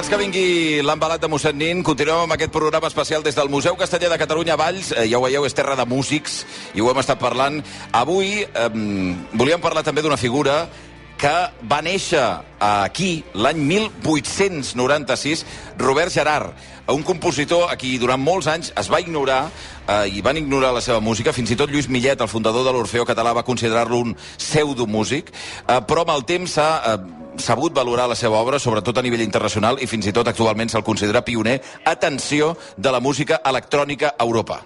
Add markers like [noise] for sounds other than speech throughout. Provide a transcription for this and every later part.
abans que vingui l'embalat de mossèn Nin, continuem amb aquest programa especial des del Museu Castellà de Catalunya Valls. Eh, ja ho veieu, és terra de músics i ho hem estat parlant. Avui eh, volíem parlar també d'una figura que va néixer aquí l'any 1896, Robert Gerard, un compositor a qui durant molts anys es va ignorar eh, i van ignorar la seva música. Fins i tot Lluís Millet, el fundador de l'Orfeo Català, va considerar-lo un pseudomúsic, eh, però amb el temps s'ha eh, sabut valorar la seva obra, sobretot a nivell internacional, i fins i tot actualment se'l considera pioner, atenció, de la música electrònica a Europa.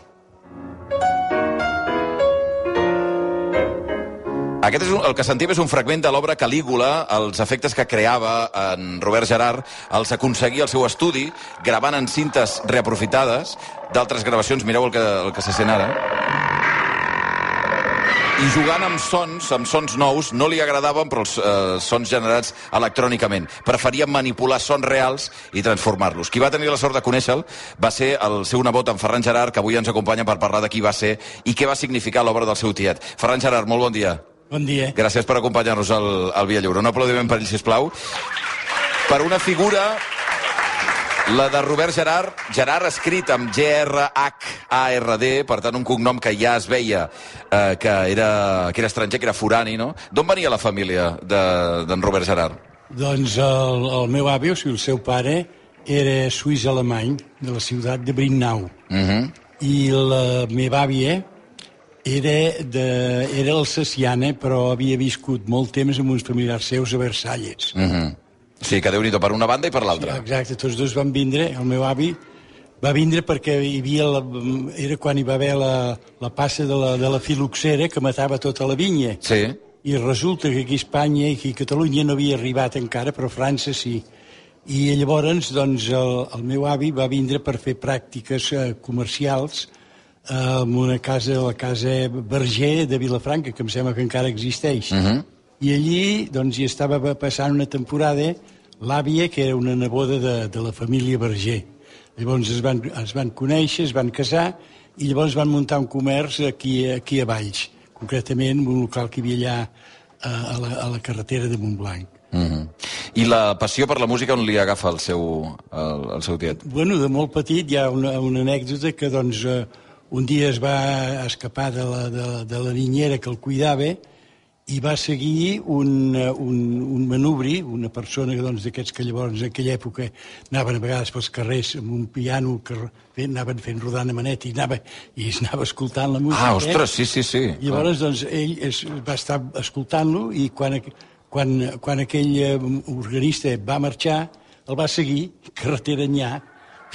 Aquest és un, el que sentim és un fragment de l'obra Calígula, els efectes que creava en Robert Gerard, els aconseguia al seu estudi, gravant en cintes reaprofitades d'altres gravacions. Mireu el que, el que se sent ara i jugant amb sons, amb sons nous, no li agradaven però els eh, sons generats electrònicament. Preferia manipular sons reals i transformar-los. Qui va tenir la sort de conèixer-lo va ser el seu nebot, en Ferran Gerard, que avui ens acompanya per parlar de qui va ser i què va significar l'obra del seu tiet. Ferran Gerard, molt bon dia. Bon dia. Gràcies per acompanyar-nos al, al Via Lliure. Un aplaudiment per ell, sisplau. Per una figura la de Robert Gerard, Gerard escrit amb G-R-H-A-R-D, per tant un cognom que ja es veia eh, que, era, que era estranger, que era forani, no? D'on venia la família d'en de, Robert Gerard? Doncs el, el meu avi, o sigui, el seu pare, era suís-alemany, de la ciutat de Brinnau. Uh -huh. I la meva àvia era, de, era alsaciana, però havia viscut molt temps amb uns familiars seus a Versalles. Uh -huh. Sí, que déu nhi per una banda i per l'altra. Sí, exacte, tots dos van vindre, el meu avi va vindre perquè hi havia la, era quan hi va haver la, la passa de la, de la filoxera que matava tota la vinya. Sí. I resulta que aquí a Espanya i aquí a Catalunya no havia arribat encara, però a França sí. I llavors, doncs, el, el meu avi va vindre per fer pràctiques eh, comercials en una casa, la casa Berger de Vilafranca, que em sembla que encara existeix. Uh -huh. I allí, doncs, hi estava passant una temporada l'àvia, que era una neboda de, de la família Berger. Llavors es van, es van conèixer, es van casar, i llavors van muntar un comerç aquí, aquí a Valls, concretament un local que hi havia allà a, a, la, a la carretera de Montblanc. Uh -huh. I la passió per la música on li agafa el seu, el, el seu tiet? Bueno, de molt petit hi ha una, una anècdota que, doncs, eh, un dia es va escapar de la, de, de la niñera que el cuidava i va seguir un, un, un manubri, una persona doncs, d'aquests que llavors en aquella època anaven a vegades pels carrers amb un piano que anaven fent rodant a manet i anava, i es anava escoltant la música. Ah, ostres, sí, sí, sí. I llavors doncs, ell es, va estar escoltant-lo i quan, quan, quan aquell eh, organista va marxar, el va seguir carretera enllà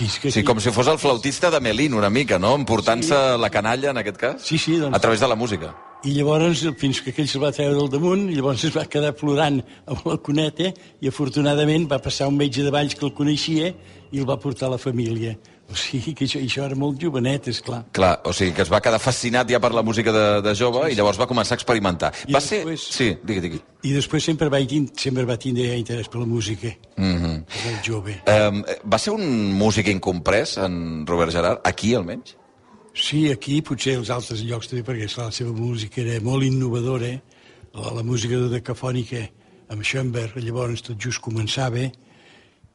sí, com si fos el flautista de Melín, una mica, no? Emportant-se sí. la canalla, en aquest cas, sí, sí, doncs, a través de la música. I llavors, fins que aquell se'l va treure del damunt, llavors es va quedar plorant amb la cuneta, i afortunadament va passar un metge de Valls que el coneixia i el va portar a la família. O sigui, que això, això era molt jovenet, és clar. Clar, o sigui, que es va quedar fascinat ja per la música de, de jove sí, sí. i llavors va començar a experimentar. I va després, ser... Sí, digui, digui. I després sempre va, sempre va tindre interès per la música. Mm -hmm. Era jove. Um, va ser un músic incomprès, en Robert Gerard, aquí almenys? Sí, aquí, potser als altres llocs també, perquè clar, la seva música era molt innovadora, la, la música de decafònica amb Schoenberg, llavors tot just començava,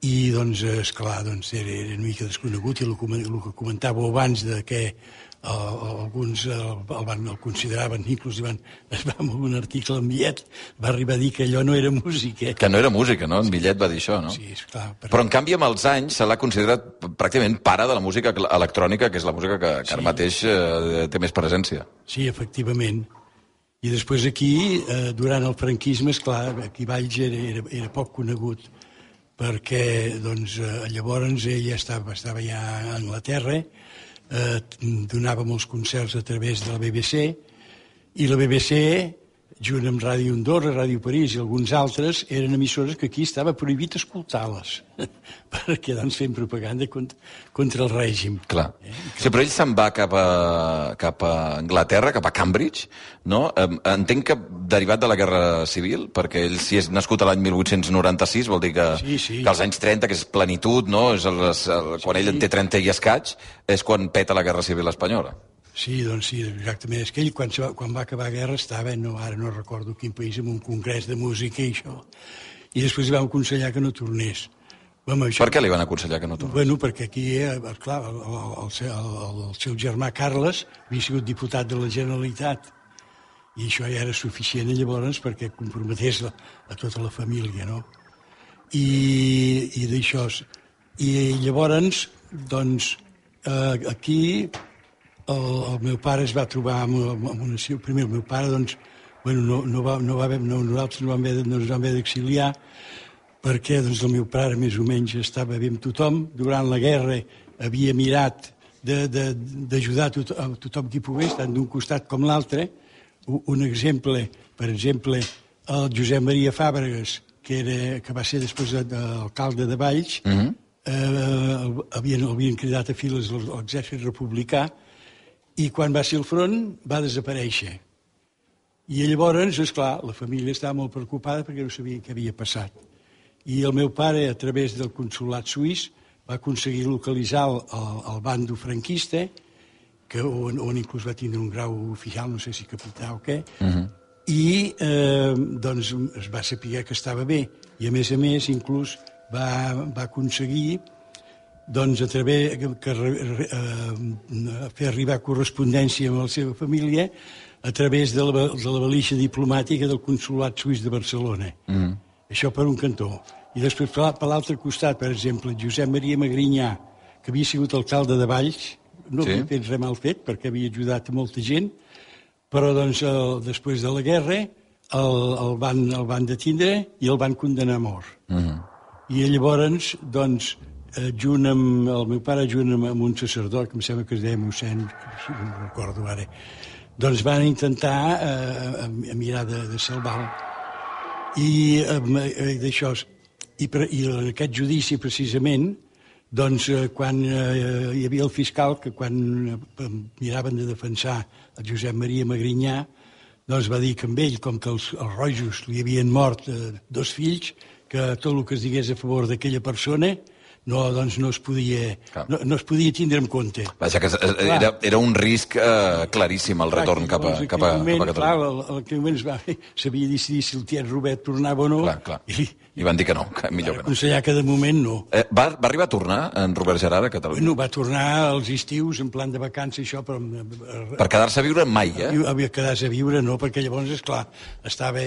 i doncs, és clar, doncs, era, era una mica desconegut i el, el que comentàveu abans de que uh, alguns el, el, van, el consideraven, inclús van, es va en un article en Millet, va arribar a dir que allò no era música. Que no era música, no? En Millet va dir això, no? Sí, esclar. Però... però en canvi amb els anys se l'ha considerat pràcticament pare de la música electrònica, que és la música que, que sí. ara mateix eh, té més presència. Sí, efectivament. I després aquí, eh, durant el franquisme, és clar, aquí Valls era, era, era poc conegut perquè doncs, eh, llavors ell estava, estava ja a Anglaterra, eh, donava molts concerts a través de la BBC, i la BBC junt amb Ràdio Andorra, Ràdio París i alguns altres, eren emissores que aquí estava prohibit escoltar-les, [laughs] perquè doncs fent propaganda contra, contra el règim. Clar. Eh? Sí, però ell se'n va cap a, cap a Anglaterra, cap a Cambridge, no? Entenc que derivat de la Guerra Civil, perquè ell si és nascut a l'any 1896, vol dir que, sí, sí. que als anys 30, que és plenitud, no? És el, el, quan sí. ell en té 30 i escaig, és quan peta la Guerra Civil espanyola. Sí, doncs sí, exactament. És que ell, quan, va, quan va acabar la guerra, estava, no, ara no recordo quin país, en un congrés de música i això. I després li vam aconsellar que no tornés, Home, Per què li van aconsellar que no tornés? Bueno, perquè aquí, eh, clar, el, el, el, el seu germà Carles havia sigut diputat de la Generalitat i això ja era suficient llavors perquè comprometés la, a tota la família, no? I, i d'això... I llavors, doncs, eh, aquí el, el meu pare es va trobar amb, amb amb una... Primer, el meu pare, doncs, bueno, no, no, va, no va haver, no, nosaltres no vam haver, de- no ens vam haver d'exiliar perquè doncs, el meu pare més o menys estava bé amb tothom. Durant la guerra havia mirat de- de- d'ajudar tot, a tothom qui pogués, tant d'un costat com l'altre. Un exemple, per exemple, el Josep Maria Fàbregas, que, era, que va ser després de- d'alcalde de Valls, mm -hmm. eh, el- havien, el havien cridat a files de l'exèrcit republicà i quan va ser al front va desaparèixer. I llavors, és clar, la família estava molt preocupada perquè no sabia què havia passat. I el meu pare, a través del consulat suís, va aconseguir localitzar el, el, el bando franquista, que, on, on inclús va tindre un grau oficial, no sé si capità o què, uh -huh. i eh, doncs es va saber que estava bé. I a més a més, inclús va, va aconseguir doncs, a través que, eh, fer arribar correspondència amb la seva família a través de la, de la valixa diplomàtica del Consolat Suís de Barcelona. Mm. Això per un cantó. I després, per per l'altre costat, per exemple, Josep Maria Magrinyà, que havia sigut alcalde de Valls, no Sí. havia fet res mal fet, perquè havia ajudat molta gent, però doncs, el, després de la guerra el, el, van, el van detindre i el van condenar a mort. Mm. I llavors, doncs, eh, junt amb el meu pare, junt amb, amb un sacerdot, que em sembla que es deia mossèn, no me'n recordo ara, doncs van intentar eh, a- mirar de, de salvar-lo. I eh, d'això, i, per, i en aquest judici precisament, doncs eh, quan eh, hi havia el fiscal que quan eh, miraven de defensar el Josep Maria Magrinyà, doncs va dir que amb ell, com que els, els rojos li havien mort eh, dos fills, que tot el que es digués a favor d'aquella persona no, doncs no es podia, Clar. no, no es podia tindre en compte. Vaja, que era, era un risc eh, claríssim el retorn cap a, cap a, moment, cap a Catalunya. Clar, en aquell moment es va, s'havia decidit si el tiet Robert tornava o no. Clar, clar. I, I van dir que no, que millor que no. aconsellar que de moment no. Eh, va, va arribar a tornar en Robert Gerard a Catalunya? Bueno, va tornar als estius en plan de vacances, això, però eh, Per quedar-se a viure mai, eh? havia quedat a viure, no, perquè llavors, és clar, estava,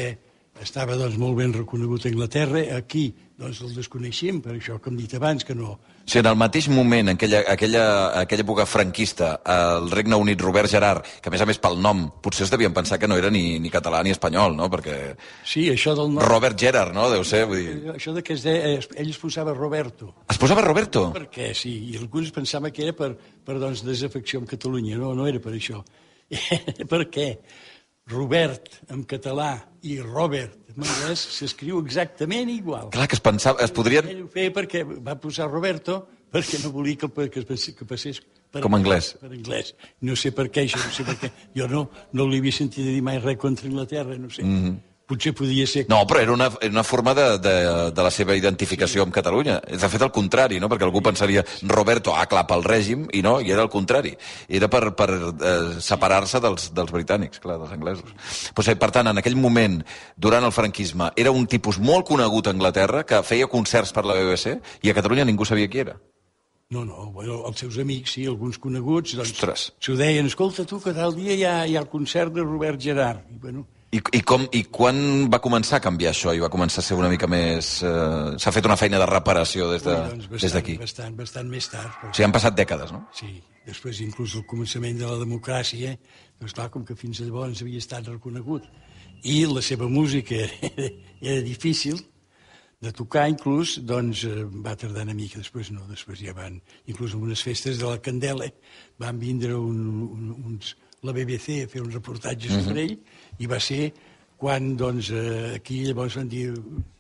estava doncs, molt ben reconegut a Anglaterra, aquí doncs, el desconeixíem, per això, com he dit abans, que no... O sigui, en el mateix moment, en aquella, aquella, aquella època franquista, el Regne Unit, Robert Gerard, que a més a més pel nom, potser es devien pensar que no era ni, ni català ni espanyol, no? Perquè Sí, això del nom... Robert Gerard, no? Deu ser, vull dir... Això de que es deia, es- ell es posava Roberto. Es posava Roberto? Perquè sí, i alguns pensaven que era per, per doncs, desafecció amb Catalunya. No, no era per això. [laughs] per què? Robert en català i Robert en anglès s'escriu exactament igual. Clar, que es pensava... Es podrien... Ell ho feia perquè va posar Roberto perquè no volia que, que, que passés per, Com anglès. Per anglès. No sé per què, això no sé per què. Jo no, no li havia sentit dir mai res contra Anglaterra, no sé. Mm -hmm. Potser podia ser... No, però era una, era una forma de, de, de la seva identificació amb Catalunya. De fet, el contrari, no? Perquè algú pensaria Roberto, ah, clar, pel règim, i no, i era el contrari. Era per, per eh, separar-se dels, dels britànics, clar, dels anglesos. Pues, eh, per tant, en aquell moment, durant el franquisme, era un tipus molt conegut a Anglaterra que feia concerts per la BBC i a Catalunya ningú sabia qui era. No, no, bueno, els seus amics, sí, alguns coneguts, doncs, Ostres. s'ho deien, escolta tu, que tal dia hi ha, hi ha el concert de Robert Gerard. I, bueno, I, i, com, I quan va començar a canviar això i va començar a ser una mica més... Eh, S'ha fet una feina de reparació des de- ui, doncs bastant, d'aquí. bastant, bastant més tard. O Perquè, sigui, han passat dècades, no? sí, després inclús el començament de la democràcia, doncs clar, com que fins llavors havia estat reconegut. I la seva música [laughs] era, era difícil de tocar, inclús, doncs eh, va tardar una mica, després no, després ja van, inclús en unes festes de la Candela, van vindre un, un, uns, la BBC a fer un reportatge sobre ell, i va ser quan, doncs, eh, aquí llavors van dir,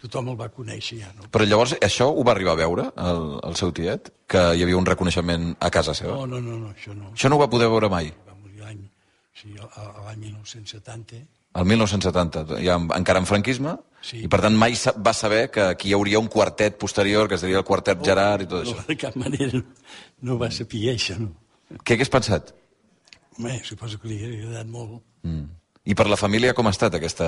tothom el va conèixer ja, no? Però llavors això ho va arribar a veure, el, el seu tiet? Que hi havia un reconeixement a casa seva? No, no, no, no això no. Això no ho va poder veure mai, Va morir l'any sí, l'any 1970. el 1970, ja en- encara en franquisme, Sí. i per tant mai va saber que aquí hi hauria un quartet posterior, que es diria el quartet Gerard i tot No, això. de cap manera no, no va saber això, no. Què hagués pensat? Home, suposo que li ha agradat molt. Mm. I per la família com ha estat aquesta,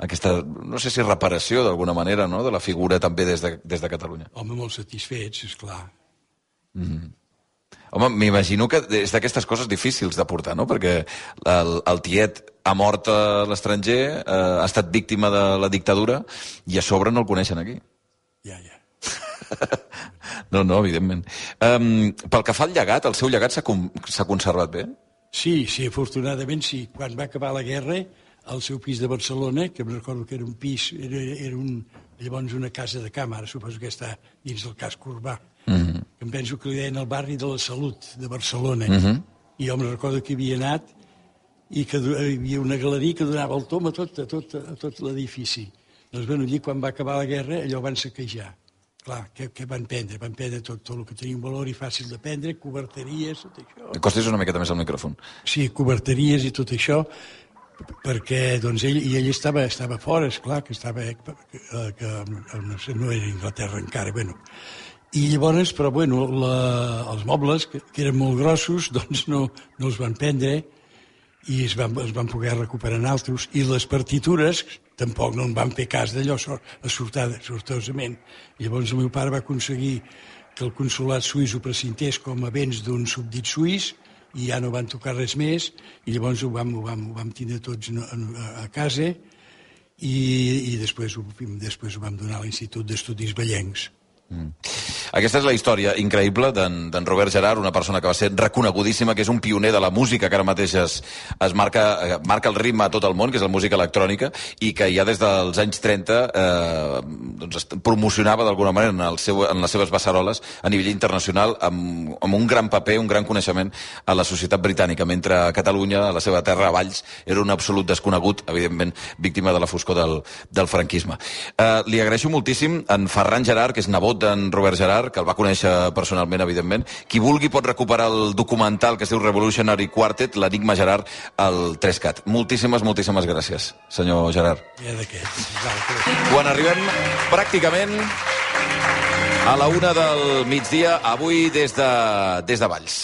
aquesta no sé si reparació d'alguna manera, no?, de la figura també des de, des de Catalunya. Home, molt satisfets, és clar. Mm -hmm. Home, m'imagino que és d'aquestes coses difícils de portar, no? Perquè el, el tiet ha mort a l'estranger, eh, ha estat víctima de la dictadura i a sobre no el coneixen aquí. Ja, ja. [laughs] no, no, evidentment. Um, pel que fa al llegat, el seu llegat s'ha conservat bé? Sí, sí, afortunadament sí. Quan va acabar la guerra, al seu pis de Barcelona, que em recordo que era un pis, era, era un, llavors una casa de cama, ara suposo que està dins del casc urbà, mm -hmm. em penso que li deien el barri de la Salut de Barcelona, mm -hmm. i jo em recordo que havia anat i que hi havia una galeria que donava el tom a tot, a tot, a tot l'edifici. Doncs, bueno, allí quan va acabar la guerra, allò van saquejar. Clar, què, què van prendre? Van prendre tot, tot el que tenia un valor i fàcil de prendre, coberteries, tot això. Acostis una miqueta més al micròfon. Sí, coberteries i tot això, perquè doncs, ell, i ell estava, estava fora, és clar que estava que, que no, sé, no era Inglaterra encara, bueno. I llavors, però bueno, la, els mobles, que, que eren molt grossos, doncs no, no els van prendre i es van, es van poder recuperar en altres. I les partitures tampoc no en van fer cas d'allò, sortosament. I llavors el meu pare va aconseguir que el consulat suís ho presentés com a béns d'un subdit suís i ja no van tocar res més i llavors ho vam, ho vam, ho vam tindre tots a, casa i, i després, ho, després ho vam donar a l'Institut d'Estudis Vellencs. Mm. Aquesta és la història increïble d'en Robert Gerard, una persona que va ser reconegudíssima, que és un pioner de la música, que ara mateix es, es marca, eh, marca el ritme a tot el món, que és la música electrònica, i que ja des dels anys 30 eh, doncs es promocionava d'alguna manera en, el seu, en les seves beceroles a nivell internacional amb, amb un gran paper, un gran coneixement a la societat britànica, mentre a Catalunya, a la seva terra, a Valls, era un absolut desconegut, evidentment, víctima de la foscor del, del franquisme. Eh, li agraeixo moltíssim en Ferran Gerard, que és nebot d'en Robert Gerard, que el va conèixer personalment, evidentment. Qui vulgui pot recuperar el documental que es diu Revolutionary Quartet, l'Enigma Gerard, al 3CAT. Moltíssimes, moltíssimes gràcies, senyor Gerard. Ja de què? Quan arribem pràcticament a la una del migdia, avui des de, des de Valls.